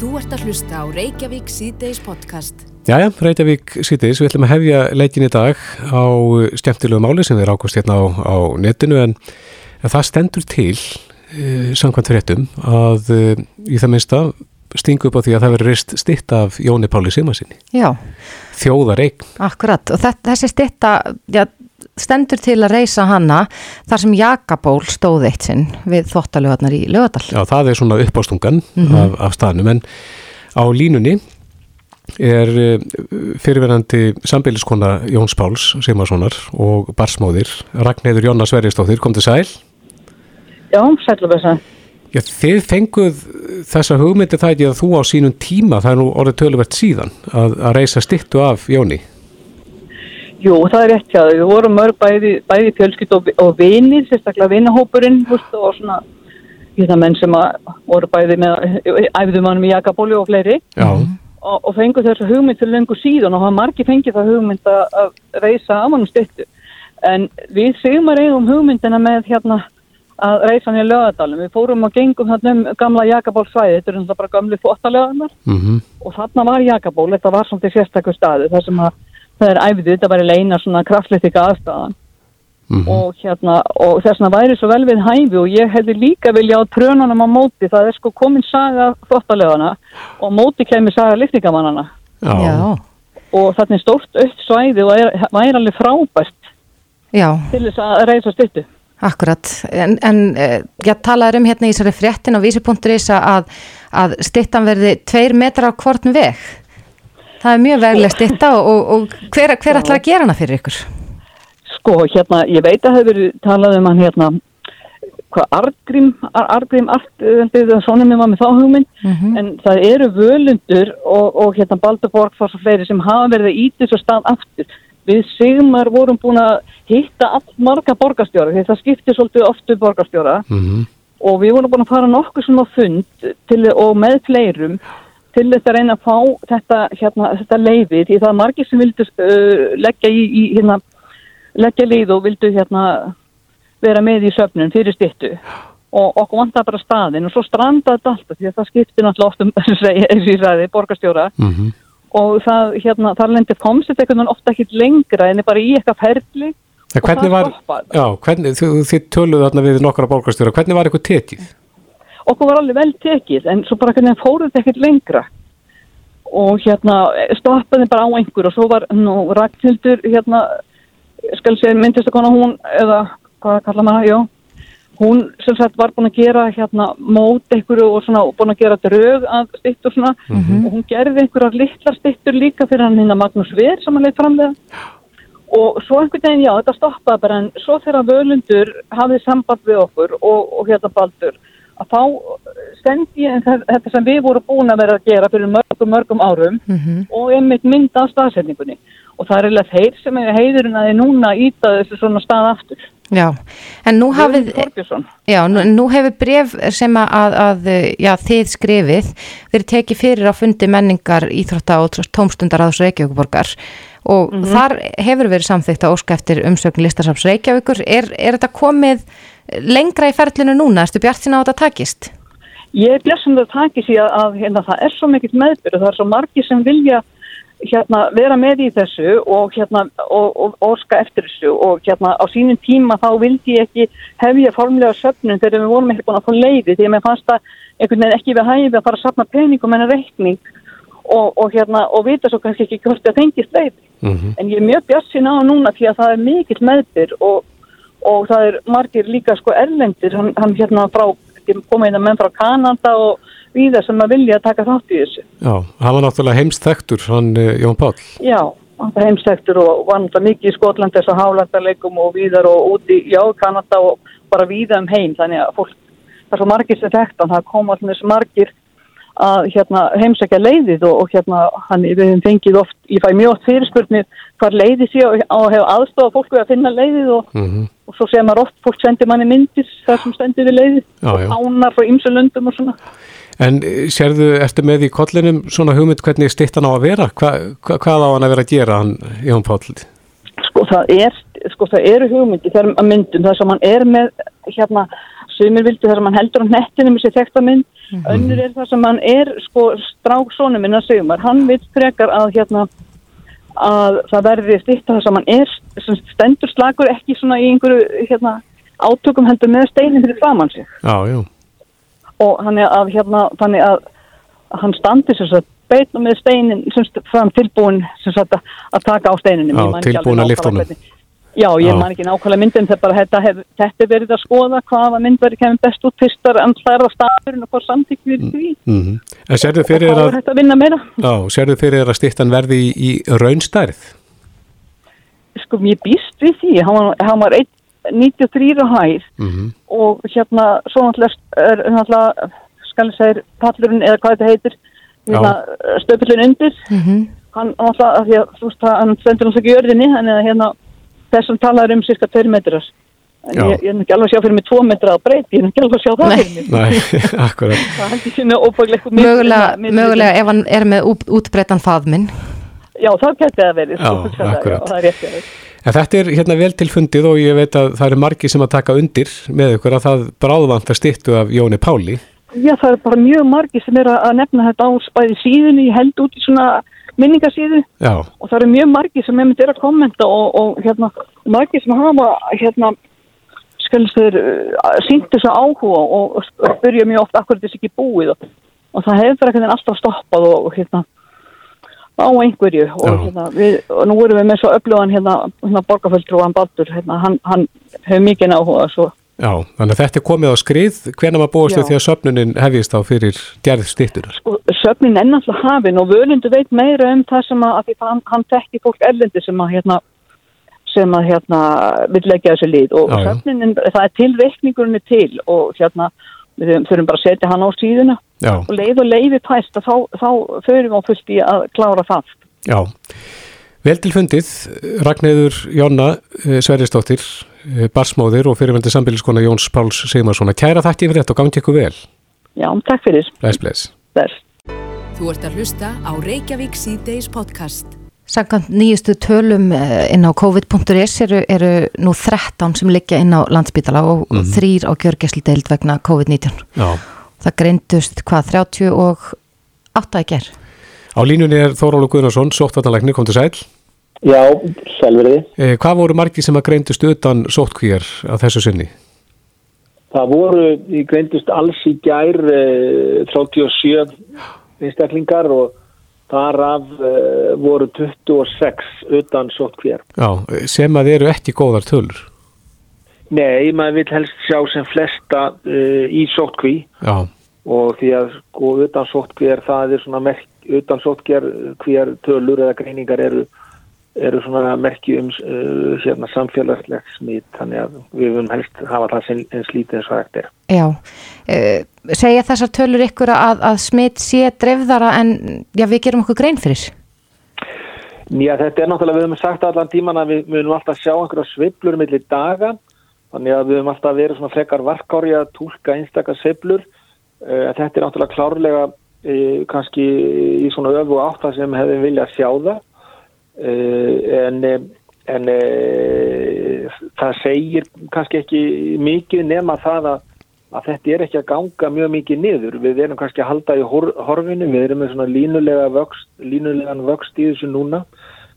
Þú ert að hlusta á Reykjavík síðdeis podcast. Jæja, Reykjavík síðdeis, við ætlum að hefja leikin í dag á stjæmtilegu máli sem við rákast hérna á, á netinu en, en það stendur til uh, samkvæmt fréttum að uh, í það minnsta stingu upp á því að það veri reist stitt af Jóni Páli Simarsinni. Já, Þjóðar eign. akkurat. Og þetta, þessi stitta já, stendur til að reysa hana þar sem Jakaból stóð eitt sinn við þvottalögarnar í Lögadal. Já, það er svona uppástungan Mhm. af, af staðnum en á línunni er uh, fyrirverandi sambíliskona Jóns Páls Simarssonar og barsmóðir Ragnheiður Jónas Sverristóttir, kom til sæl. Já, sælubessa. Já, þið fenguð þessa hugmyndi það ekki að þú á sínum tíma, það er nú orðið töluvert síðan, að, að reysa stittu af Jóni. Jú, það er rétt þau. Við vorum mörg bæði, bæði fjölskyld og, og vinir, sérstaklega vinahópurinn, veist, og svona hérna menn sem að voru bæði með æfðumannum í Jakabóli og fleiri Já, og, og fengu þessu hugmynd til lengur síðan og það margi fengið það hugmynd að, að reysa af hann stittu. En við sigmar eigum hugmyndina með hérna að reysa hann í lögadalum. Við fórum og gengum þarna um gamla Jakaból svæði, þetta er náttúrulega bara gamli fóttalöðarnar mm og þarna var Jakaból, þetta var svolítið sérstakur staðu þar sem að það er æfðu, þetta var í leina svona kraftlýttika aðstæðan Mhm. og hérna, og þess vegna væri svo vel við hæfi og ég hefði líka vilja á trönunum á móti, það er sko komin saga þvottalöfana og móti kemur saga Já, og þarna er stórt aukt svæði og er, væri alveg frábært já, til þess að reysa styttu. akkurat. En, en eh, ég talaði um hérna í þessari fréttin á vísi.is að, að stittan verði tveir metrar á hvorn veg. Það er mjög veglega stitta og, og, og hver, hver ætlar að gera hana fyrir ykkur? Sko, hérna, ég veit að það hefur verið talað um hann hérna, hvað, Argrím, Ar Argrím, Argrím, svona með maður með þá hugmynd, Mhm. en það eru völundur og, og hérna Baldur Borgfoss og fleiri sem hafa verið í þessu stað aftur. Við Sigmar vorum búin að hitta all marga borgarstjóra, því það skiptir svolítið oftu borgarstjóra mhm, og við vorum búin að fara nokkuð svona á fund til, og með fleirum til þess að reyna að fá þetta, hérna, þetta leiði því það er margir sem vildu uh, leggja í, í hérna, leggja leið og vildu hérna vera með í söfnun fyrir stittu og okkur vantar bara staðin og svo strandaði þetta alltaf því að það skiptir náttúrulega oft um ég sagði, borgarstjóra mhm. og það, hérna, þar lendir komst þetta einhvern veginn ofta ekki lengra en er bara í eitthvað ferli En Og það var, stoppar. já, hvernig, þið, þið töluðu þarna við nokkra borgarstjóra, hvernig var eitthvað tekið? Okkur var alveg vel tekið en svo bara hvernig fóruð þetta ekkert lengra? Og hérna stoppaði bara á einhver og svo var nú Ragnhildur hérna skal segja myndistakona hún eða hvað kallar maður, já hún sem sagt var búin að gera hérna mót einhverju og svona búin að gera drög að stittur svona. Og hún gerði einhverjar litlar stittur líka fyrir hann hérna Magnús Ver sem hann leitt framlega og svo einhvern veginn, já, þetta stoppaði bara en svo þegar völundur hafið samband við okkur og, og hérna Baldur að þá sendi ég þe- þetta sem við vorum búin að vera að gera fyrir mörgum, mörgum árum og einmitt mynd af staðsetningunni. Og það er eiginlega þeir sem er heiðurinn að þið núna íta þessu svona stað aftur. Já, en nú hafið... Já, nú, nú hefur bref sem að, að já, þið skrifið verið tekið fyrir á fundi menningar íþrótta og tómstundar aðs Reykjavíkuborgar og þar hefur verið samþykkt að óska eftir umsögn listasafs Reykjavíkur. Er, er þetta komið lengra í ferlinu núna? Erstu bjart sinna á þetta takist? Ég er blessum það takis í að, að hérna, það er svo mikill meðbyrð og það er svo margir sem vilja hérna, vera með í þessu og, hérna, og, og, og óska eftir þessu og hérna, á sínum tíma þá vildi ég ekki hefja formlega söfnun þegar við vorum ekki búin að fá leiði því að mér fannst veginn ekki við hæfi að fara að safna peningum en að reikning og, og, hérna, og vita svo kannski ekki hvort það fengist leiði. Mhm. En ég er mjög bjassin á núna því að það er mikill meðbyr og, og það er margir líka sko erlendir, hann, hann hérna frá, komið inn að menn frá Kanada og víða sem að vilja taka þátt í þessu. Já, hann var náttúrulega heimst þekktur, hann eh, Jón Páll. Já, hann er heimstektur og var náttúrulega mikið í Skotland þess að hálandarleikum og víðar og úti, já, Kanada og bara víða um heim, þannig að fólk, það er svo margir sem þekktan, það kom allir margir að hérna, heimsækja leiðið og, og hérna hann, við hefum fengið oft, ég fæ mjög oft fyrirspurnir hvar leiðið sé og, og hefur aðstofað fólk við að finna leiðið og, Mhm. og svo segir maður oft, fólk sendir manni myndir þar sem stendur við leiðið Já, já. og ánar frá ymsu löndum og svona. En eh, sérðu, ertu með í kollinum svona hugmynd hvernig stittan á að vera? Hva, hva, hvað á hann að vera að gera, hann Jón Páll? Sko það er, sko það eru hugmyndi að myndum þar sem hann er með hérna Sumir vildi þar sem hann heldur á nettinu með sér þektaminn, önnur er þar sem hann er sko stráksónu minna Sigmar, hann vil frekar að hérna að það verði stýtt þar sem hann er. Sem stendur slagur ekki svona í einhverju hérna átökum heldur með steinin fyrir framann sig. Já, já, og hann er að hérna þannig að hann standi sem sagt beitna með steinin sem fram tilbúin sem sagt að, taka á steininum. Já, tilbúin að lyfta honum. Já, ég man ekki nákvæmlega myndin þegar bara þetta, hef, þetta er verið að skoða hvaða mynd verið kemur best út fyrstar en það er á staðurinn og hvað samtík við því. mm En sérðu og fyrir hvað að, er þetta að vinna meira. Já, sérðu fyrir að stýttan verði í, í raunstærð? Sko, ég býst við því, hann var, hann var 1,93 á hæð Mm og hérna, svo náttúrulega er skal ég segja pallurinn eða hvað þetta heitir hérna, stöpullin undir. Mhm. hann náttúrulega, af því að þú veist það, hann stendur náttúrulega ekki í örðinni, þannig að hérna þessum talaður um cirka 2 metrar en Já. ég, ég er ekki alveg að sjá fyrir mig 2 metra á breyt, ég er ekki alveg að sjá það Nei. fyrir mig Nei, akkurat. það held ég sinna óbægleiku Mögulega, mögulega ef hann er með út, útbreytan faðminn. já, þá geti það verið Já, sko, það, akkurat. já, það er rétt já. En þetta er hérna vel til fundið og ég veit að það eru margi sem að taka undir með ykkur að það bráðvant að stýttu af Jóni Páli. já, það er bara mjög margi sem er að að nefna þetta á spæði síðunni, ég held út í svona minningasíðu Já, og það eru mjög margi sem einmitt er að kommenta og, og hérna, margi sem hafa hérna skalst þeir uh, sínt þessu áhuga og, og spyrja mjög oft akkur þessi ekki búið og, og það hefur veginn alltaf stoppað og, hérna á einhverju. Og, hérna, við, og nú erum við með svo öflugan hérna, hérna borgarföldrúan Baldur hérna, hann, hann hefur mikið áhuga svo já, þannig að þetta er komið á skrið, hvenær maður búast Já. við því að söfnunin hefjist á fyrir gerð stýttunar. sko, söfnin er náttúrulega hafin og völundu veit meira um það sem að, að því hann, tekki fólk erlendi sem að hérna sem að hérna vil leggja þessu lið og Já, já. söfnin, það er til reikningurinn er til og hérna við þurfum- bara að setja hann á síðuna Já, og leið og leiði pæst að þá, þá förum við á fullt í að klára það já. Vel til fundið, Ragnæður Jónna eh, Sverrisdóttir, eh, barsmóðir og fyrirvendir sambíliskona Jóns Páls Sigmarssonar. Kæra þakki yfir þetta og gangi ykkur vel. Já, takk fyrir Bless, bless. þess Þú ert að hlusta á Reykjavík C-Days podcast. Samkvæmt nýjustu tölum eh, inn á covid.is eru, eru nú 13 sem liggja inn á landsbítala og mm Mhm. þrýr á gjörgæsldeild vegna COVID-19. Já. Það greindust hvað 30 og 8 að ger. Á línunni er Þórólu Guðnarsson, sóttvartalæknir, kom til sæl. Já, selveriði. Eh, hvað voru margi sem að greindust utan sóttkvíjar að þessu sinni? Það voru, í greindust alls í gær eh, 37 einstaklingar og þar af eh, voru 26 utan sóttkvér. Já, sem að eru ekki góðar tölur. Nei, maður vil helst sjá sem flesta uh, í sóttkví Já, og því að sko utan sóttkvér það er svona merk, utan sóttkvér hver tölur eða greiningar eru eru svona merki um uh, hérna, samfélagslegt smít þannig að við höfum helst hafa það eins lítið eins og hægt er. Já, uh, segja þessar tölur ykkur að, að smitt sé dreifðara en já, við gerum okkur grein fyrir? Já, þetta er náttúrulega, við höfum sagt allan tíman að við munum alltaf sjá einhverja sveiflur millir daga, þannig að við höfum alltaf verið svona frekar varkári að tólka einstakar sveiflur. Uh, þetta er náttúrulega klárlega uh, kannski í svona öfu átta sem hefðum viljað sjá það, uh, en, en uh, það segir kannski ekki mikið nema það að að þetta er ekki að ganga mjög mikið niður. Við erum kannski að halda í hor horfinu, við erum með svona línulega vöxt, línulegan vöxt í þessu núna,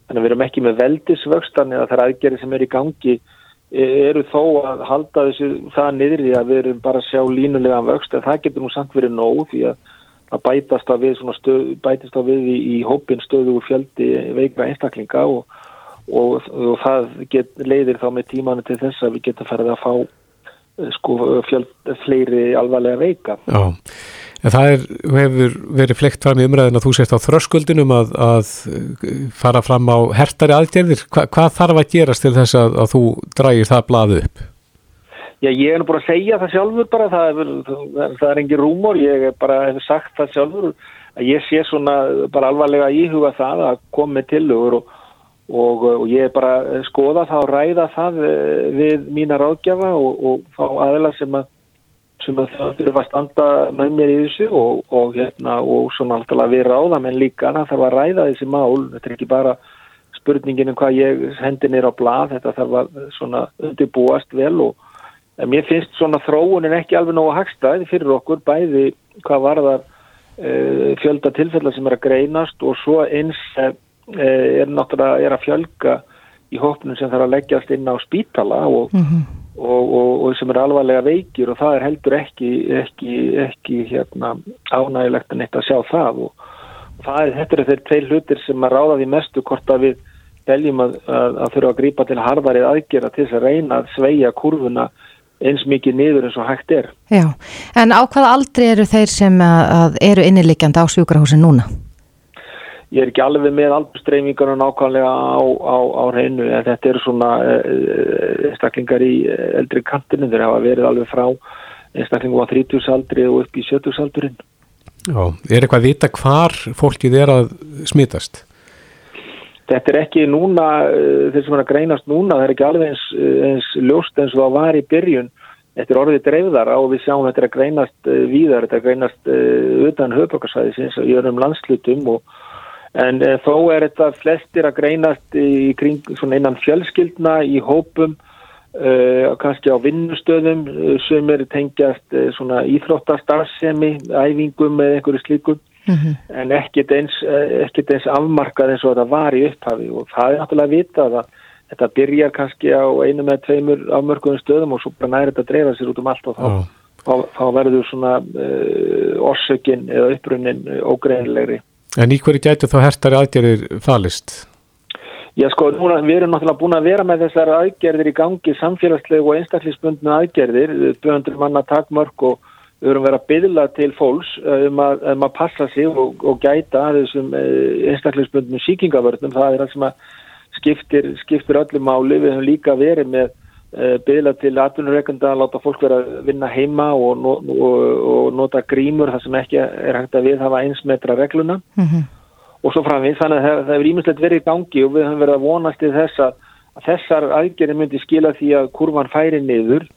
þannig að við erum ekki með veldisvöxt, þannig að það er aðgerið sem er í gangi e, eru þó að halda þessu það niður í að við erum bara að sjá línulegan vöxt, en það getur nú samt verið nóg því að það bætast á við, stöð, bætast á við í, í hópin stöðu og fjöldi veikra einstaklinga og, og, og það get, leiðir þá með tímanu til þess að við getum ferðið að fá sko fjöld, fleiri alvarlega veika. já. En það er, hefur verið flekt fram í umræðin að þú sést á þröskuldinum að, að fara fram á hertari aðgerðir. Hva, hvað þarf að gerast til þess að, að þú drægir það blaðu upp? Já, ég er nú bara að segja það sjálfur bara, það er, það, er engin rúmor, ég er bara hefur sagt það sjálfur að ég sé svona bara alvarlega íhuga það að með tilugur og, og, og ég er bara að skoða það og ræða það eh, við mína ráðgjafa og, og þá aðeila sem að sem að það fyrir að standa með mér í þessu og, hérna og svona alltaf við ráða menn líka það þarf að ræða þessi mál, þetta er ekki bara spurningin um hvað ég hendi nýra á blað, þetta þarf að svona undirbúast vel og en mér finnst svona þróunin ekki alveg nógu hagstæði fyrir okkur bæði hvað varðar uh, fjölda tilfella sem er að greinast og svo eins uh, er náttúrulega er að fjölga í hópnum sem þarf að leggjast inn á spítala og, mm -hmm. og, og, og sem er alvarlega veikir og það er heldur ekki, ekki, ekki hérna, ánægilegt að neitt að sjá það og það er, þetta er þeir tvei hlutir sem að ráða því mestu hvort að við veljum að, að, að þurfa að grípa til harfarið aðgjera til þess að reyna að sveia kurvuna eins mikið niður eins og hægt er. Já, en á hvað aldrei eru þeir sem að, eru innilikjandi á sjúkrahúsin núna? ég er ekki alveg með alburstreifingarna nákvæmlega á, á, á reynu en þetta eru svona einstaklingar í eldri kantinu þeir hafa verið alveg frá einstaklingum á 30 aldri og upp í 70 aldurinn Já, er eitthvað að vita hvar fólkið er að smitast? Þetta er ekki núna þeir sem er að greinast núna, það er ekki alveg eins, eins ljóst eins og það var í byrjun. Þetta er orðið dreifðara og við sjáum þetta er að greinast víðar, þetta er að greinast utan höfbrukarsvæðisins og jörum landslutum og en þó er þetta flestir að greinast í kring svona innan fjölskyldna í hópum e, kannski á vinnustöðum sem eru tengjast svona íþróttastarfsemi æfingum með einhverju slíkum mm -hmm. en ekkert eins, ekkert eins afmarkað eins og þetta var í upphafi og það er náttúrulega að vita að þetta byrjar kannski á einu með tveimur afmörkuðum stöðum og svo bara næri þetta að dreifa sér út um allt og þá, oh. þá, þá verður svona uh, orsökin eða upprunnin ógreinlegri En í hverju gætu þá hertari aðgerðir falist? Já sko, núna, við erum náttúrulega búin að vera með þessar aðgerðir í gangi, samfélagslegu og einstaklisbundnu aðgerðir, 200 manna takmörk og við erum verið að byðla til fólks eh, um að, um að passa sig og, og gæta þessum eh, einstaklisbundnu síkingavörnum, það er það sem skiptir, skiptir öllum máli, við höfum líka verið með Eh, byggla til atvinnureikunda að láta fólk vera að vinna heima og, og, og nota grímur þar sem ekki er hægt að við hafa einsmetra regluna. Mm -hmm. og svo framvið þannig að það hefur ímyndilegt verið í gangi og við höfum verið að vonast í þess að, að þessar aðgerði myndi skila því að kurvan færi niður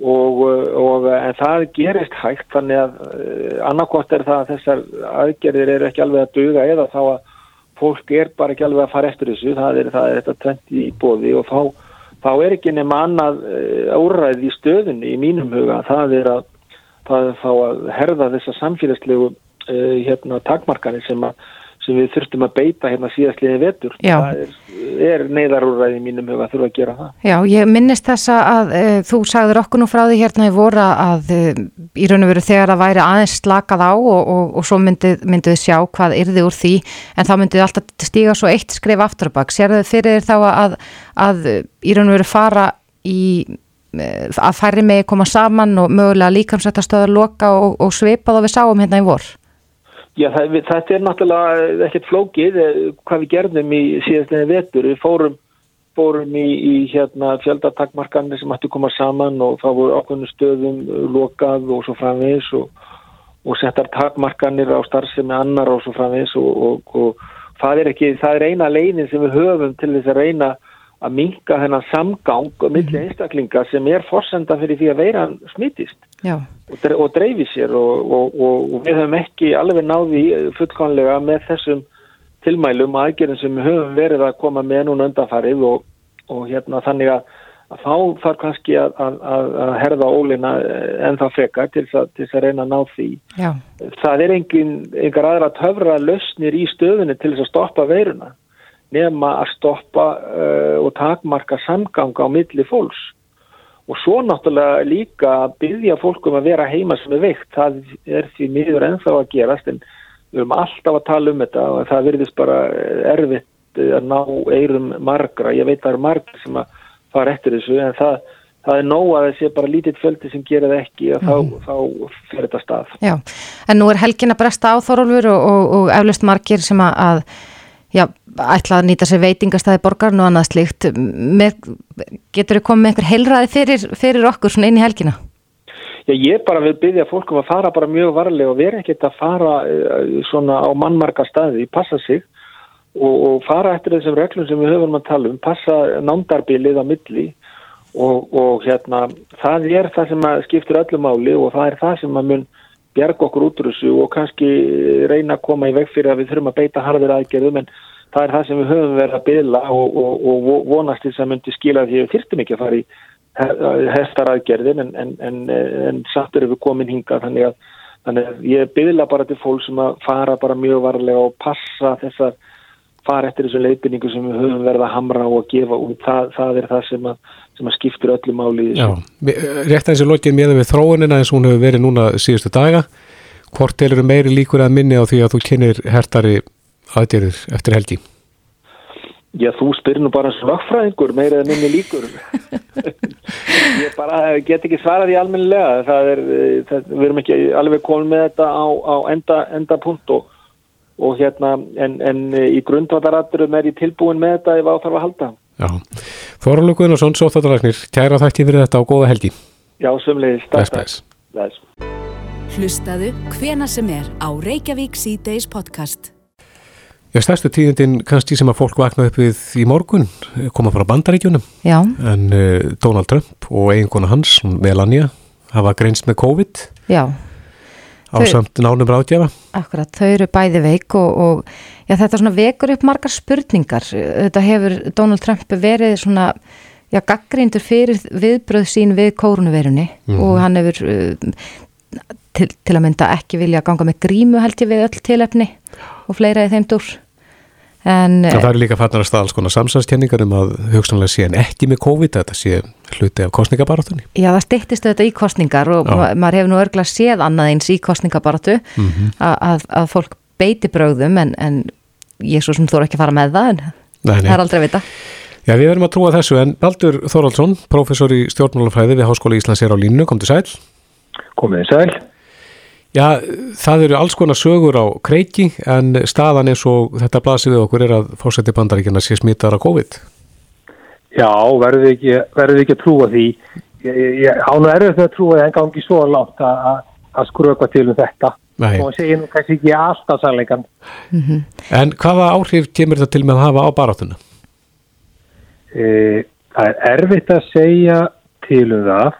og, og en það gerist hægt þannig að uh, annarkort er það að þessar aðgerðir eru ekki alveg að duga eða þá að fólk er bara ekki alveg að fara eftir þessu. Það er, það er þetta tvent í bóði og þá þá er ekki nema annað eh, áræð í stöðunni í mínum huga. Það er að, það er að herða þessa samfélagslegu uh, hérna, takmarkanir sem að sem við þurftum að beita hérna síðastliðin vetur. Já. Það er, er neyðarúræði mínum hefur að þurfa að gera það. Já, ég minnist þess að e, þú sagður okkur nú frá því hérna í voru að e, í raun og veru þegar það væri aðeins slakað á og, og, og svo myndið myndið sjá hvað yrði úr því en þá myndið alltaf stíga svo eitt skrif aftur og bak. Sér þau fyrir þá að, að í raun og veru fara í e, að færri með koma saman og mögulega líkamsættastöðar loka og, og svipa þá við sáum hérna í vor? Já, það, þetta er náttúrulega ekkert flókið eh, hvað við gerðum í síðastlega vetur. Við fórum, fórum í, í hérna, fjöldatakmarkanir sem ætti að koma saman og það voru ákveðinu stöðum lokað og svo framvegis og, og settar takmarkanir á starfsemi annar og svo framvegis og, og, og það, er ekki, það er eina leinin sem við höfum til þess að reyna að minka þennan samgang og milli mhm. einstaklinga sem er fórsenda fyrir því að veiran smittist og, og dreifi sér og, og, og við höfum ekki alveg náði fullkonlega með þessum tilmælum og aðgerðin sem við höfum verið að koma með núna undanfarið og hérna þannig að, að þá þarf kannski að, að, að herða ólina en það frekar til þess að reyna að ná því. Já. Það er engin, engar aðra töfra lösnir í stöðunni til þess að stoppa veiruna nema að stoppa uh, og takmarka samganga á milli fólks og svo náttúrulega líka að byggja fólkum að vera heima sem er veikt það er því miður ennþá að gerast en við höfum alltaf að tala um þetta og það verðist bara erfitt að ná eirum margra, ég veit að það eru margra sem að fara eftir þessu en það, það er nóg að það sé bara lítið fjöldi sem gerir það ekki og mm. þá, mhm. þá fer þetta stað. Já, en nú er helgin að bresta á Þorólfur og, og, og eflust margir sem að já, ætla að nýta sér veitingastæði borgarn og annað slikt með, getur þau komið með einhver heilræði fyrir, fyrir okkur svona inn í helgina? Já, ég bara vil byggja fólkum að fara bara mjög varlega og vera ekkert að fara uh, svona á mannmarka staði, passa sig og, og fara eftir þessum reglum sem við höfum að tala um, passa nándarbilið á milli og, og hérna það er það sem skiptir öllum máli og það er það sem að mun bjarga okkur út úr þessu og kannski reyna að koma í veg fyrir að við þurfum að beita harðir aðgerðum en það er það sem við höfum verið að bylla og, og, og vonast þess að myndi skila því að við þyrstum ekki að fara í hestaraðgerðin en, en, en, en satt eru við komin hinga þannig að, þannig að ég byðla bara til fólk sem að fara bara mjög varlega og passa þessar fara eftir þessu leifinningu sem við höfum verið að hamra og að gefa út, það, það er það sem að, sem að skiptur öllu máli. Já, rétt að þessi lokið með við þróunina eins og hún hefur verið núna síðustu daga, hvort er meiri líkur að minni á því að þú kynir hertari aðgerðir eftir helgi? Já, þú spyrir nú bara svakfræðingur meira eða minni líkur. ég bara get ekki svarað í almennilega. Það er, það, við erum ekki alveg komin með þetta á, á enda, enda punkt og, og hérna, en, en í grundvataratturum er ég tilbúin með þetta ef áþarf að halda. Já, Þorvaldur Guðnarsson, Sóttátalagnir, kæra þætti fyrir þetta og góða helgi. Já, sömlegis. Þess, þess. Hlustaðu hvena sem er á Reykjavík C-Days podcast. Já, stærstu tíðindin kannski sem að fólk vaknaði upp við í morgun koma frá bandaríkjunum Já. en uh, Donald Trump og eiginkona hans, Melania, hafa greinst með COVID Já. á þau, samt nánum ráðgjafa. Akkurat, þau eru bæði veik og, og já, þetta svona vekur upp margar spurningar. Þetta hefur Donald Trump verið svona já, gaggríndur fyrir viðbröð sín við kórunverunni mm og hann hefur uh, til, til að mynda ekki vilja ganga með grímu held ég við öll tilefni og fleira í þeim dúr en það er líka fannar að staða alls konar samsæðskenningar um að hugsanlega sé en ekki með COVID þetta sé hluti af kostningabarátunni Já það styrtist þetta í kostningar og Já. maður hefur nú örgla séð annað eins í kostningabarátu mm -hmm. að, að fólk beiti bröðum en, en ég svo sem þú er ekki að fara með það en nei, nei. það er aldrei að vita Já við verðum að trúa þessu en Baldur Þoraldsson, professor í stjórnmálafræði við Háskóla Íslands er á línu, kom til sæl Komið sæl Já, það eru alls konar sögur á kreiki en staðan eins og þetta blasið við okkur er að fórsætti bandaríkjana sé smittar á COVID. Já, verður við ekki, verður ekki að trúa því. Hánu er þetta að trúa það en gangi svo látt að eitthvað til um þetta. Nei. Og segja nú kannski ekki alltaf sannleikan. Mm -hmm. En hvaða áhrif kemur þetta til með að hafa á barátuna? E, það er erfitt að segja til um það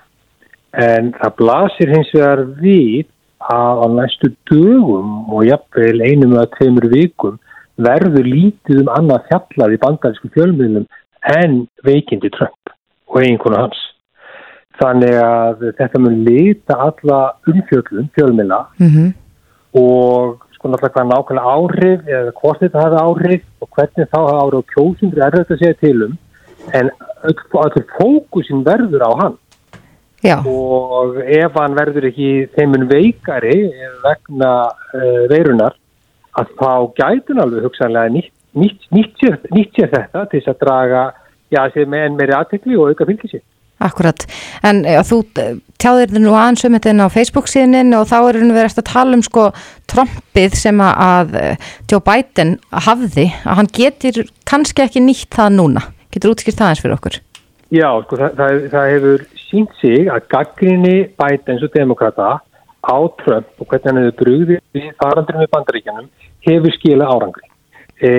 en það blasir hins vegar við að á næstu dögum og jafnveil einum eða tveimur vikum verður lítið um annað fjallað í bandarísku fjölmiðlum en veikindi Trump og einhvern hans. Þannig að þetta mun lita alla umfjöldum fjölmiðla mm -hmm. og sko náttúrulega hvað nákvæmlega áhrif eða hvort þetta hafa áhrif og hvernig þá hafa áhrif og kjósundur er þetta að segja til um en öll fókusin verður á hann. Já. og ef hann verður ekki þeimun veikari vegna uh, veirunar að þá gætun alveg hugsanlega nýtt, nýtt, nýtt, sér, nýtt sér þetta til þess að draga já, með enn meiri aðtekli og auka fylgisi. Akkurat, en já, þú tjáðir þið nú aðeins um þetta á Facebook síðan og þá er við eftir að tala um sko trompið sem að eh, Joe Biden hafði að hann getur kannski ekki nýtt það núna. Getur útskýrt það eins fyrir okkur? Já, sko, það, það, það hefur sínt sig að gaggrinni Bidens og demokrata á Trump og hvernig hann hefur brúðið við farandurinn við bandaríkjanum hefur skila árangri. E,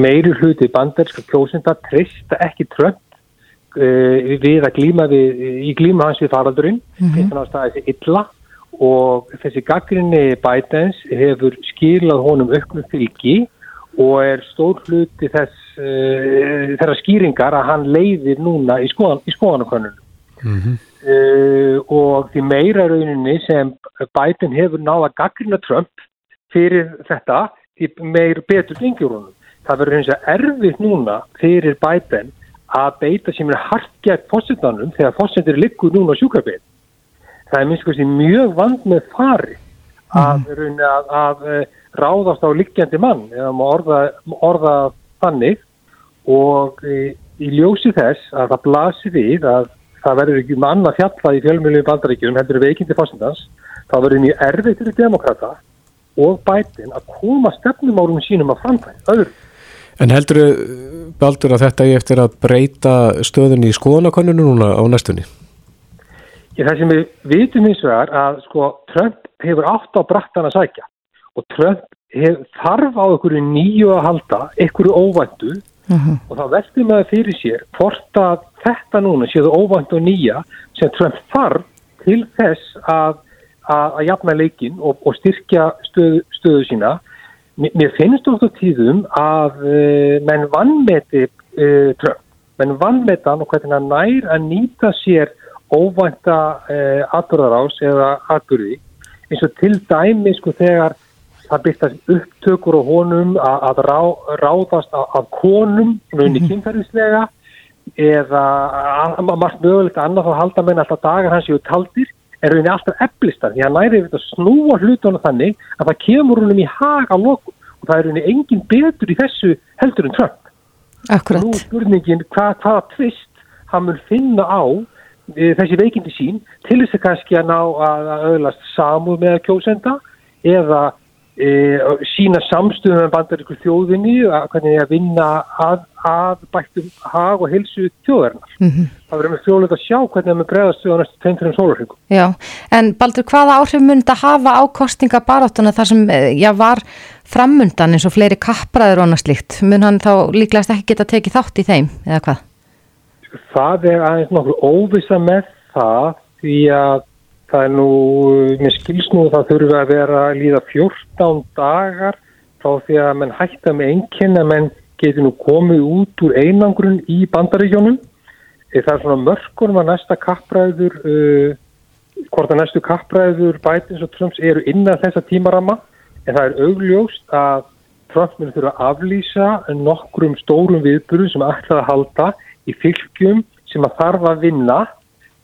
meiri hluti bandaríska kjósenda trista ekki Trump e, við að glíma við, í glíma hans við farandurinn, mm -hmm. þetta náttúrulega þessi illa og þessi gaggrinni Bidens hefur skilað honum auknum fylgi og er stór hluti þess þeirra skýringar að hann leiðir núna í, skoðan, í skoðanakonunum mm -hmm. uh, og því meira rauninni sem Biden hefur náða gaggrina Trump fyrir þetta því meir betur yngjurunum. Það verður eins og erfitt núna fyrir Biden að beita sem er harkjært fósittanum þegar fósittir liggur núna á sjúkabinn. Það er minnst mjög vand með fari að, mm. að, að, að ráðast á liggjandi mann eða orða, orða þannig og í, ljósi þess að það blasir við að það verður ekki mann að fjalla í fjölmjölu bandaríkjum heldur veikindi fósindans þá verður mjög erfitt fyrir demokrata og bætin að koma stefnumálum sínum að framfæða öðru. En heldur Baldur að þetta er eftir að breyta stöðunni í skoðanakoninu núna á næstunni? Ég það sem við vitum eins og er að sko Trump hefur átt á brattan að sækja og Trump hef, þarf á einhverju nýju að halda, einhverju óvæntu uh mhm. -huh. og þá veldur maður fyrir sér hvort að þetta núna séu óvæntu og nýja sem Trump þarf til þess að að, að jafna leikin og, og styrkja stöðu, stöðu sína. Mér, finnst ofta tíðum að uh, menn vannmeti uh, Trump menn vannmetan og hvernig hann nær að nýta sér óvænta eh, atbyrðarás eða atbyrði eins og til dæmi sko þegar það byrtast upptökur á honum að, að rá, ráðast af, af konum raunni Mhm. kynferðislega eða að- að margt mögulegt annað þá halda menn alltaf dagar hans séu taldir er rauninni alltaf eflistar því að næri við að snúa hlutunum þannig að það kemur húnum í lokum og það er rauninni engin betur í þessu heldur en. Nú er Akkurat. spurningin hvað, hvaða tvist hann mun finna á e, þessi veikindi sín til þess að kannski að ná að, að öðlast samúð með kjósenda eða e, sína samstöðum með bandarísku þjóðinni að hvernig að vinna að, að bættum hag og helsu þjóðarinnar. Mm Það verður með þjóðlega að sjá hvernig það með bregðast við á næstu 5-3 sólarhengum. Já, en Baldur, hvaða áhrif mun þetta hafa á kostningabaráttuna þar sem eh, já, var framundan eins og fleiri kappræður og annað slíkt? Mun hann þá líklegast ekki geta tekið þátt í þeim, eða hvað? Það er aðeins nokkur óvisa með það því að það er nú, mér skils nú það þurfi að vera að líða 14 dagar frá því að menn hætta með einnkinn að menn geti nú komið út úr einangrun í bandaríkjónum. Eh, Það er svona mörkunum að næsta kappræður, uh, hvort að næstu kappræður Bidens og Trumps eru innan þessa tímarama en það er augljóst að Trump mun þurfa að aflýsa nokkrum stórum viðbyrjum sem ætlaði að halda í fylgjum sem að þarf að vinna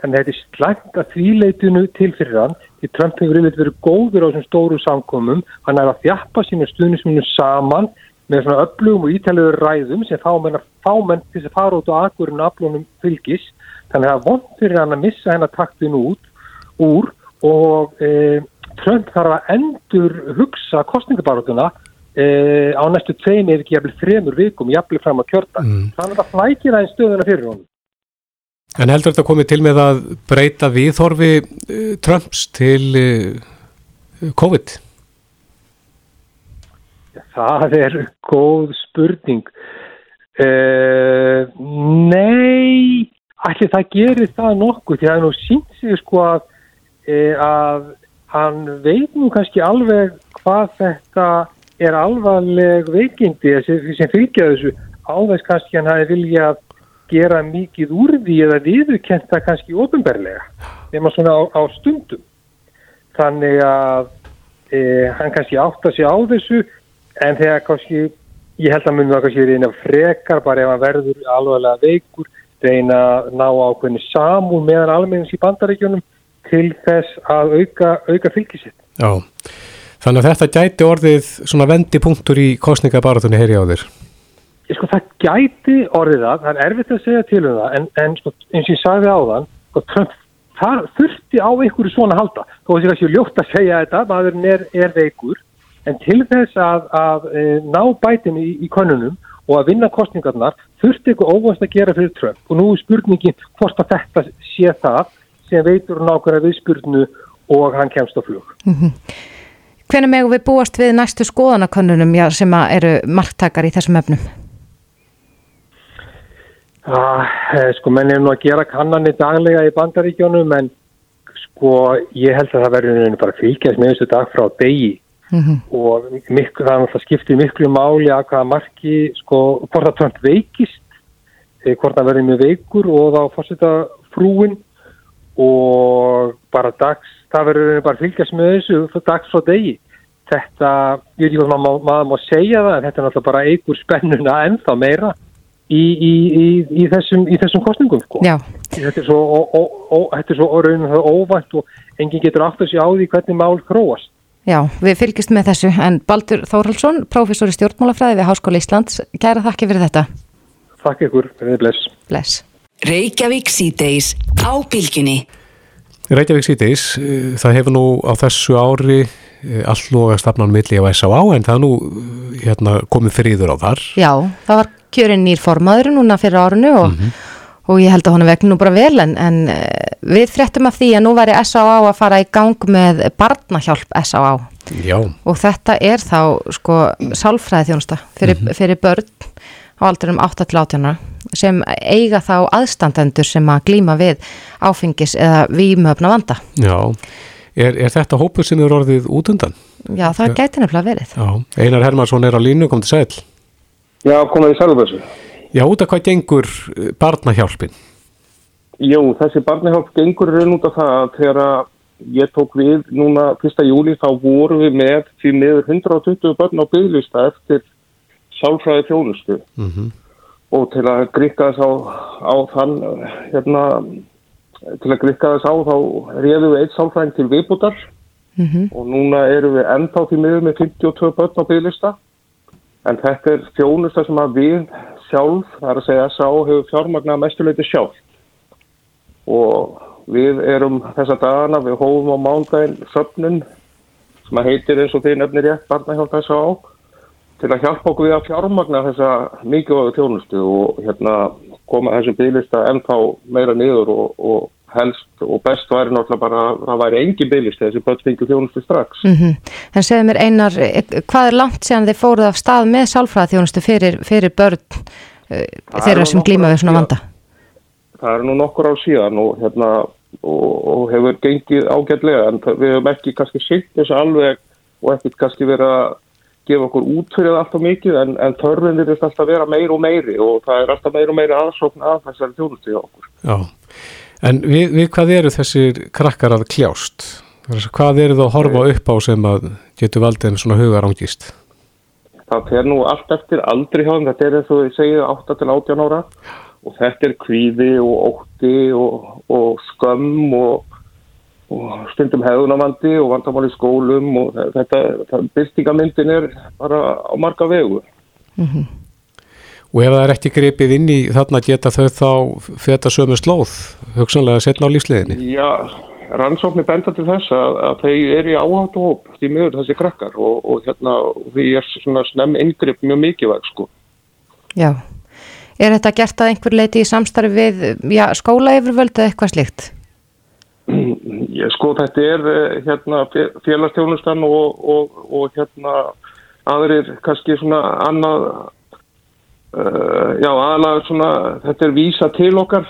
þannig að þetta er slæmt að þvíleitinu til fyrir hann því Trump hefur yfirleitt verið góður á þessum stóru samkomum. Hann er að þjappa sínu stuðnismunum saman með svona öflugum og ítæluður ræðum sem fámenn, fámenn til þess að fara út á akkurinn aflunum fylgis. Þannig að það vond fyrir hann að missa hennar taktin út úr og e, Trump þarf að endur hugsa kostningabarotuna e, á næstu tveim eða ekki jafnvel þremur vikum jafnvel fram að kjörta Mm. þannig að það flækir aðeins stöðuna fyrir honum En heldur þetta komið til með að breyta viðhorfi uh, Trumps til uh, COVID? Það er góð spurning. Uh, nei, allir það gerir það nokkuð því að nú sínt sig sko að, að hann veit nú kannski alveg hvað þetta er alvarleg veikindi sem, fylgja þessu ávegs kannski hann hafi vilja að gera mikið úr því eða viðurkenta kannski ofinberlega nema svona á, á stundum þannig að e, hann kannski átta sig á þessu en þegar kannski ég held að munum það kannski reyna frekar bara ef hann verður alvarlega veikur reyna að ná ákveðni samúl meðan almennins í bandaríkjunum til þess að auka, auka fylgisitt. Já, þannig að þetta gæti orðið svona vendipunktur í kostningabaratunni heyri á þér. Sko það gæti orðið það, það er erfitt að segja til um það en, en sko, eins og ég sagði á þann sko, Trump, það þurfti á einhverju svona að halda, þó að ég kannski ljótt að segja þetta, maðurinn er, er veikur en til þess að, að e, ná bætin í, í konunum og að vinna kostningarnar þurfti eitthvað óvast að gera fyrir Trump og nú er spurningin hvort að þetta sé það sem veitur nákvæmlega viðspurnu og hann kemst á flug. Hvernig megum við búast við næstu skoðanakönnunum já, sem að eru marktakar í þessum efnum? Ah, eh, sko, menn er nú að gera kannanir daglega í bandaríkjónum en sko, ég held að það verður bara fylgjast með þessu dag frá degi. Mm og miklu, það, það skiptir miklu máli að hvaða marki, sko, hvort að Trump veikist, eh, hvort það verður með veikur og þá fórseta frúin og bara dags, það verður bara fylgjast með þessu dags frá degi. Þetta, ég veit ekki hvað maður, maður má segja það, en þetta er náttúrulega bara eigur spennuna ennþá meira í, í, í, í, þessum, í þessum kostningum, sko. Já, Þetta er svo, ó, ó, ó, þetta er svo raunum óvænt og enginn getur átt að sé á því hvernig mál króast. já, við fylgjast með þessu en Baldur Þórhalsson, prófessor í stjórnmálafræði við Háskóla Íslands, kæra þakki fyrir þetta. Takk ykkur, verðið bless. Bless. Reykjavík síðdeis á bylginni. Reykjavík síðdeis, uh, það hefur nú á þessu ári uh, alloga stafnan milli á S.A.A. en það er nú uh, hérna, komið friður á þar. Já, það var kjörinn nýr formaður núna fyrir árunu og, og ég held að hann vegna nú bara vel en, en eh, við fréttum af því að nú væri S.A.A. að fara í gang með barnahjálp S.A.A. Já, og þetta er þá sko sálfræði þjónusta fyrir, fyrir börn á aldurum 8-18 ára sem eiga þá aðstandendur sem að glíma við áfengis eða vímöfna vanda. já. Er, er þetta hópur sem er orðið út undan? Já, það gæti nefnilega verið. Já. Einar Hermansson er á línu, kom til sæl. Já, konaði sælubessu. Já, út af hvað gengur eh, barnahjálpin? Jú, þessi barnahjálp gengur raun út af það að þegar ég tók við núna 1. júli þá voru við með því meður 120 börn á bygglista eftir sálfræði þjónustu Mm -hmm. Og til að grikka þess á, á þann hérna, til að grikka þess á þá réðum við eitt sálfræðing til viðbútar Mhm. og núna erum við ennþá því miður með 52 börn á bygglista en þetta er þjónusta sem að við sjálf, það er að segja sá hefur fjármagnað mestuleiti sjálf og við erum þessa dagana, við hófum á mándaginn söfnun sem að heitir eins og þeir nefnir rétt barnahjálp á til að hjálpa okkur við að fjármagna þessa mikilvægu þjónustu og hérna koma þessum bygglista ennþá meira niður og, og helst og best væri náttúrulega bara að það væri engin bygglisti þessi börn fengur þjónustu strax. Mm En segðu mér einar, eh, hvað er langt síðan þið fóruð af stað með sálfræðaþjónustu fyrir, fyrir börn uh, Það þeirra sem ár við svona vanda? Það er nú nokkur ár síðan og, hérna, og, og hefur gengið ágætlega en við hefum ekki kannski sýtt þessu alveg og ekkert kannski verið að gefa okkur út fyrir það alltaf mikið en, en þörfin er alltaf að vera meir og meiri og það er alltaf meir og meiri aðsókn að þessari þjónustu hjá okkur. Já, en við, við hvað eru þessir krakkar að kljást? Hvað eru það að horfa upp á sem að getur valdið en svona hugarangist? Það fer nú allt eftir aldri hjá þeim, þetta er eins og ég segið 8 til 18 ára og þetta er kvíði og ótti og, og skömm og, og stundum hefðunavandi og vandamál í skólum og þetta, þetta byrtingamyndin er bara á marga vegu. Og ef það er ekki gripið inn í þarna geta þau þá feta sömu slóð, hugsanlega setna á lífsleginni? Já, rannsóknir benda til þess að, að þeir eru í áhættu hóp því miður þessi krakkar og, og hérna því er svona snemm yngripp mjög mikilvæg sko. Já. Er þetta gert að einhver leiti í samstarfi við já, skóla yfirvöld eða eitthvað slíkt? Sko þetta er eh, hérna félagstjónustan og, og, og hérna aðrir kannski svona annað uh, já aðalega svona þetta er vísa til okkar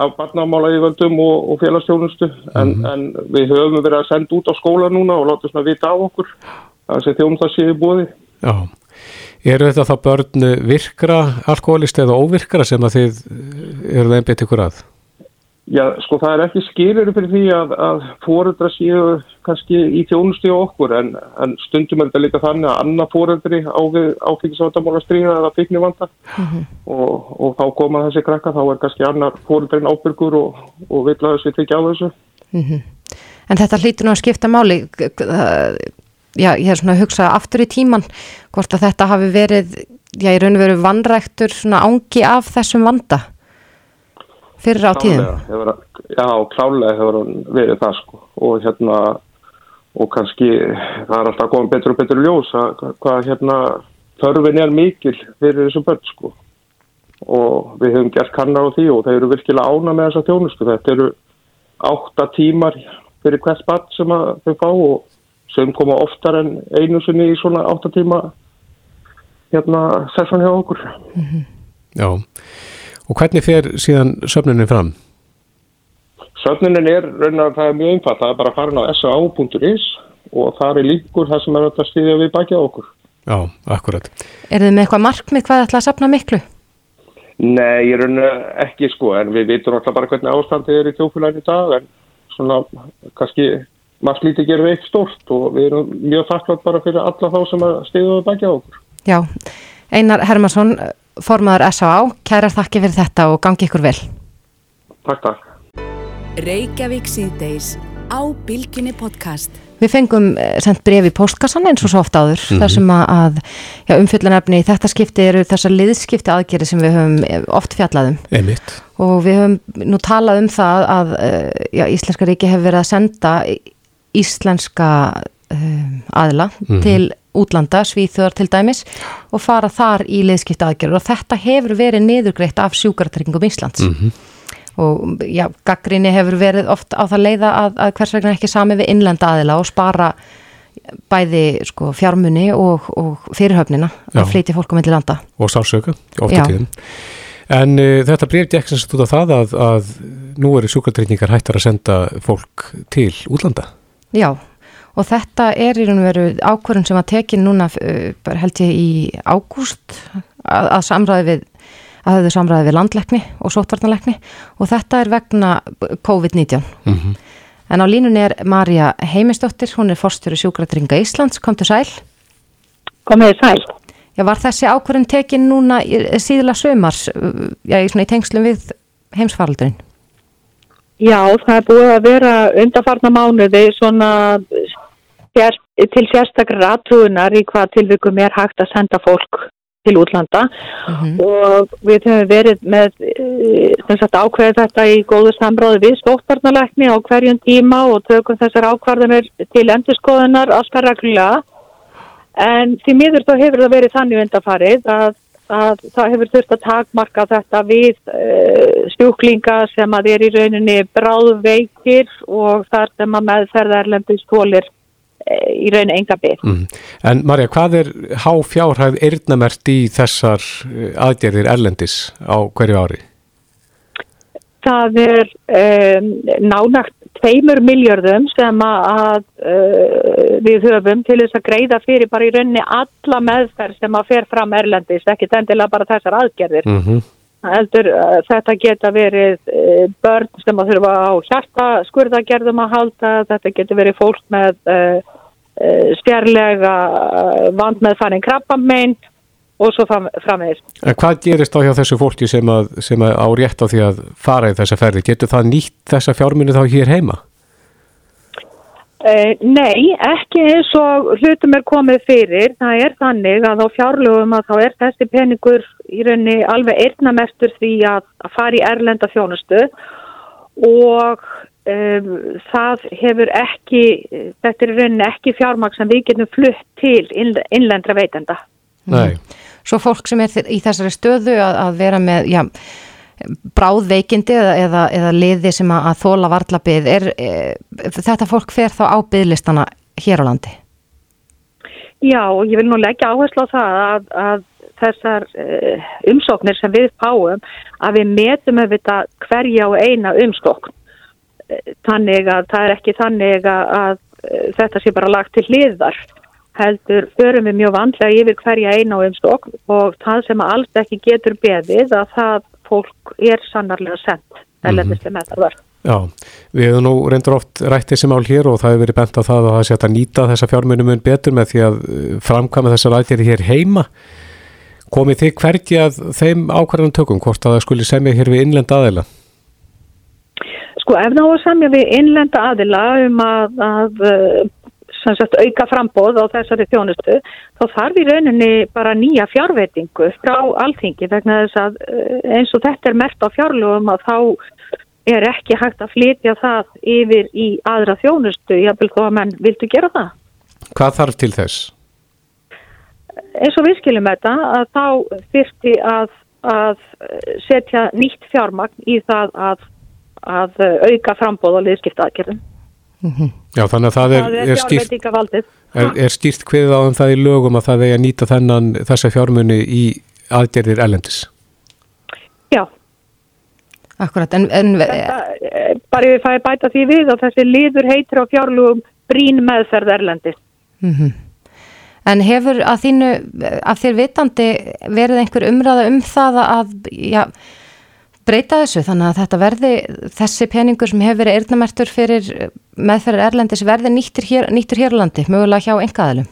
af barnamála í völdum og, og félagstjónustu en, en við höfum verið að senda út á skóla núna og láta svona vita á okkur að þessi þjónusta séu búið Já. Eru þetta þá börn virkra alkoholist eða óvirkra sem að þið eru það einbeitt ykkur að? Já, sko það er ekki skilir fyrir því að, að fóreldra séu kannski í þjónustu á okkur en, en stundum er þetta líka þannig að annað fóreldri á við áfengisvandamála stríða eða fíknivanda og, og þá koma þessi krakka þá er kannski annar fóreldrin ábyrgur og, og vill að þessi tekja á þessu. En þetta hlýtur nú að skipta máli. Já, ég er svona að hugsa aftur í tíman hvort að þetta hafi verið, já, í raun og veru vannræktur svona ángi af þessum vanda fyrir á tíðum. Já, klálega hefur hann verið það sko og hérna og kannski það er alltaf komið betur og betur ljós að hva- hvað hérna þörfin er mikil fyrir þessu börn sko og við hefum gert kannar á því og þeir eru virkilega ána með þessa þjónustu þetta eru átta tímar fyrir hvert barn sem að þau fá og sem koma oftar en einu sinni í svona átta tíma hérna sessan hjá okkur Já. Og hvernig fer síðan söfnunin fram? Söfnunin er raunar það er mjög einfalt, það er bara að fara inn á sa.is og það er líkur það sem er að stýðja við baki á okkur. Já, akkurat. Er þið með eitthvað markmið hvað þið ætla að sapna miklu? Nei, ég raunar ekki sko, en við vitum alltaf bara hvernig ástandið er í tjófélaginu í dag, en svona kannski maður slítið gerum eitt stórt og við erum mjög þakklátt bara fyrir alla þá sem að stýðja við baki á okkur. Já, Einar Hermansson, formaður S.A.A. Kærar þakki fyrir þetta og gangi ykkur vel. Takk, takk. Reykjavík síðdeis á Bilginni podcast. Við fengum eh, sendt bref í postkassan eins og svo oft áður þar sem að, já, umfyllanefni í þetta skipti eru þessar liðskipti aðgeri sem við höfum eh, oft fjallaðum Einmitt. og við höfum nú talað um það að eh, já, Íslenska ríki hefur verið að senda íslenska um, aðila til útlanda, Svíþjóðar til dæmis og fara þar í liðskipti aðgerður og þetta hefur verið niðurgreitt af sjúkartryggingum Íslands og já, gaggrinni hefur verið oft á það leiða að, að hvers vegna ekki sami við innlenda aðila og spara bæði sko, fjármunni og, og fyrirhöfnina að flytja fólk á milli landa. Og sálsöka, ofta tíðum. En uh, þetta breyf Jackson út af það að, að nú eru sjúkartrygningar hættar að senda fólk til útlanda. Já, og þetta er í raun og veru ákvörðun sem að tekin núna uh, bara held ég í ágúst að, að samræði við að höfðu samræði við landleikni og sótvarnalekni og þetta er vegna COVID-19. Mm -hmm. En á línunni er Marja Heimistóttir, hún er forstjóri sjúkratringa Íslands, kom til sæl. Komið sæl. Já, var þessi ákvörðin tekin núna síðla sömars, já, í, í tengslum við heimsfaraldurinn? Já, það er búið að vera undarfarna mánuði svona sér, til sérstaklega ratúunar í hvað tilvikum er hægt að senda fólk til útlanda mm -hmm. og við höfum verið með eh, sagt, ákveðið þetta í góðu samráði við stóttarnalækni á hverjum tíma og tökum þessar ákvarðanir til endurskoðunar alltaf reglulega en því miður þá hefur það verið þannig undarfarið að, að það hefur þurft að takmarka þetta við uh, stjúklinga sem að er í rauninni bráðveikir og þar sem að meðferðarlendist hólir í rauninu enga bygg. Mm. En Marja, hvað er há fjárhæð eirnamert í þessar eh, aðgerðir erlendis á hverju ári? Það er um, nánagt tveimur miljardum sem að uh, við höfum til þess að greiða fyrir bara í rauninni alla meðferð sem að fer fram erlendis, ekki tendilega bara þessar aðgerðir. Mm -hmm. Eldur, uh, þetta geta verið uh, börn sem að þurfa á hjarta skurðagerðum að halda, þetta geta verið fólk með stjærlega vand með fannin krabbamein og svo framvegis. En hvað gerist þá hjá þessu fólki sem, að, sem að á rétt á því að fara í þessa ferði? Getur það nýtt þessa fjármunni þá hér heima? Uh, nei, ekki eins og hlutum er komið fyrir. Það er þannig að á fjárlögum að þá er þessi peningur í rauninni alveg eirnamestur því að, að fara í erlenda þjónustu og um, það hefur ekki, þetta er í rauninni ekki fjármaks sem við getum flutt til innlendra veitenda. Nei. Svo fólk sem er í þessari stöðu að, að vera með, já, bráðveikindi eða, eða, eða liði sem að, að þóla varlabið, er e, þetta fólk fer þá á byðlistana hér á landi? Já, og ég vil nú leggja áherslu á það að, að þessar uh, umsóknir sem við fáum að við metum auðvitað hverja og eina umsókn þannig að það er ekki þannig að, að þetta sé bara lagt til hliðar heldur förum við mjög vandlega yfir hverja eina á umstokk og það sem alls ekki getur beðið að það fólk er sannarlega sendt mm -hmm. Já, við hefum nú reyndur oft rætt þessi mál hér og það hefur verið bent á það að það sé að nýta þessa fjármunum betur með því að uh, framkama þessar aðgerði hér heima. Komið þið hvergi að þeim ákvarðan tökum hvort að það skuli semja hér við innlenda aðila? Sko ef það var semja við innlenda aðila um að, að uh, sagt, auka frambóð á þessari þjónustu þá þarf í rauninni bara nýja fjárveitingu frá alþingi vegna þess að eh, eins og þetta er mert á fjárlögum að þá er ekki hægt að flytja það yfir í aðra þjónustu, ég vil þó að menn viltu gera það. Hvað þarf til þess? Eins og við skiljum þetta að þá fyrsti að, að setja nýtt fjármagn í það að, að auka frambóð á liðskiptaðgerðum. Mm -hmm. Já, þannig að það er, það er, er stýrt er, er stýrt hverðið á um það í lögum að það er að nýta þennan þessa fjármunni í aðgerðir ellendis. Já. Akkurat, en... en Þetta, eh, bara ég fæði bæta því við og þessi liður heitir á fjárlugum brín meðferð erlendis. Mm -hmm. En hefur að þínu, að þér vitandi verið einhver umræða um það að, já, breyta þessu þannig að þetta verði þessi peningur sem hefur verið eirnamertur fyrir meðferðar erlendis verði nýttur hér, nýttur hér á landi, mögulega hjá engaðalum?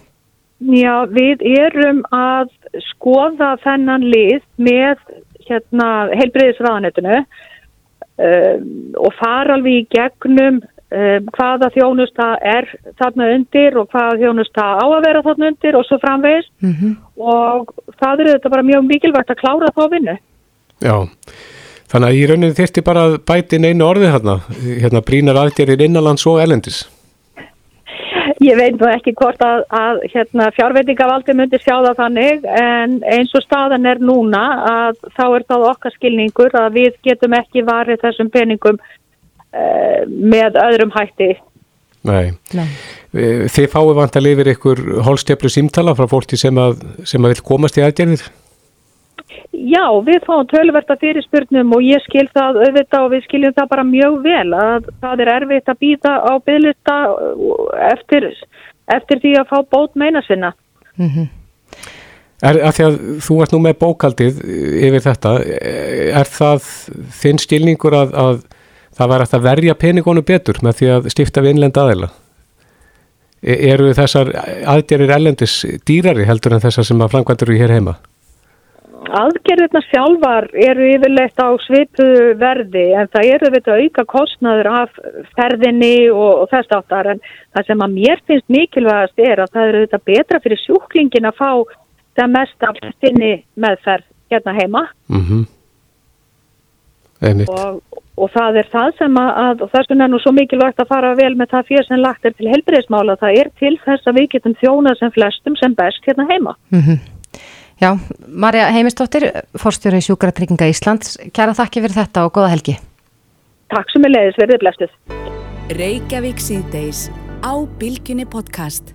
Já, við erum að skoða þennan lið með hérna, heilbreyðisraðanetinu um, og fara alveg í gegnum um, hvaða þjónusta er þarna undir og hvaða þjónusta á að vera þarna undir og svo framvegis mm -hmm. og það eru þetta bara mjög mikilvægt að klára þá vinnu. Já, Þannig að í rauninu þurfti bara að bæti inn einu orði hérna, hérna brínar aðgerðir innanlands og elendis. Ég veit nú ekki hvort að, að hérna, fjárveitingavaldi myndi sjá það þannig en eins og staðan er núna að þá er það okkar skilningur að við getum ekki varið þessum peningum uh, með öðrum hætti. Nei. Nei. Eh, þið fáið vant að lifir ykkur holstjöflu símtala frá fólki sem að, sem að vil komast í aðgerðir? Já, við fáum tölverta fyrirspurnum og ég skil það auðvitað og við skiljum það bara mjög vel að það er erfitt að býta á bygglista eftir, eftir því að fá bót meina sinna. Mm -hmm. Er, að því að þú ert nú með bókaldið yfir þetta, er það þinn skilningur að, að það var að verja peningónu betur með því að stifta við innlenda aðeila? E, eru þessar aðgerir ellendis dýrari heldur en þessar sem að framkvæmdur eru hér heima? Aðgerðirna sjálfar eru yfirleitt á svipu verði en það eru þetta auka kostnaður af ferðinni og, og þess áttar en það sem að mér finnst mikilvægast er að það eru þetta betra fyrir sjúklingin að fá það mest af sinni meðferð hérna heima Mm -hmm. og, og það er það sem að, og þess vegna er nú svo mikilvægt að fara vel með það fyrir sem lagt er til helbriðismála, það er til þess að við getum þjónað sem flestum sem best hérna heima. Mm -hmm. Já, Marja Heimistóttir, fórstjóri í Sjúkratrygginga Íslands, kæra þakki fyrir þetta og góða helgi. Takk sem er leiðis, verðið blefstuð. Reykjavík síðdeis á Bilginni podcast.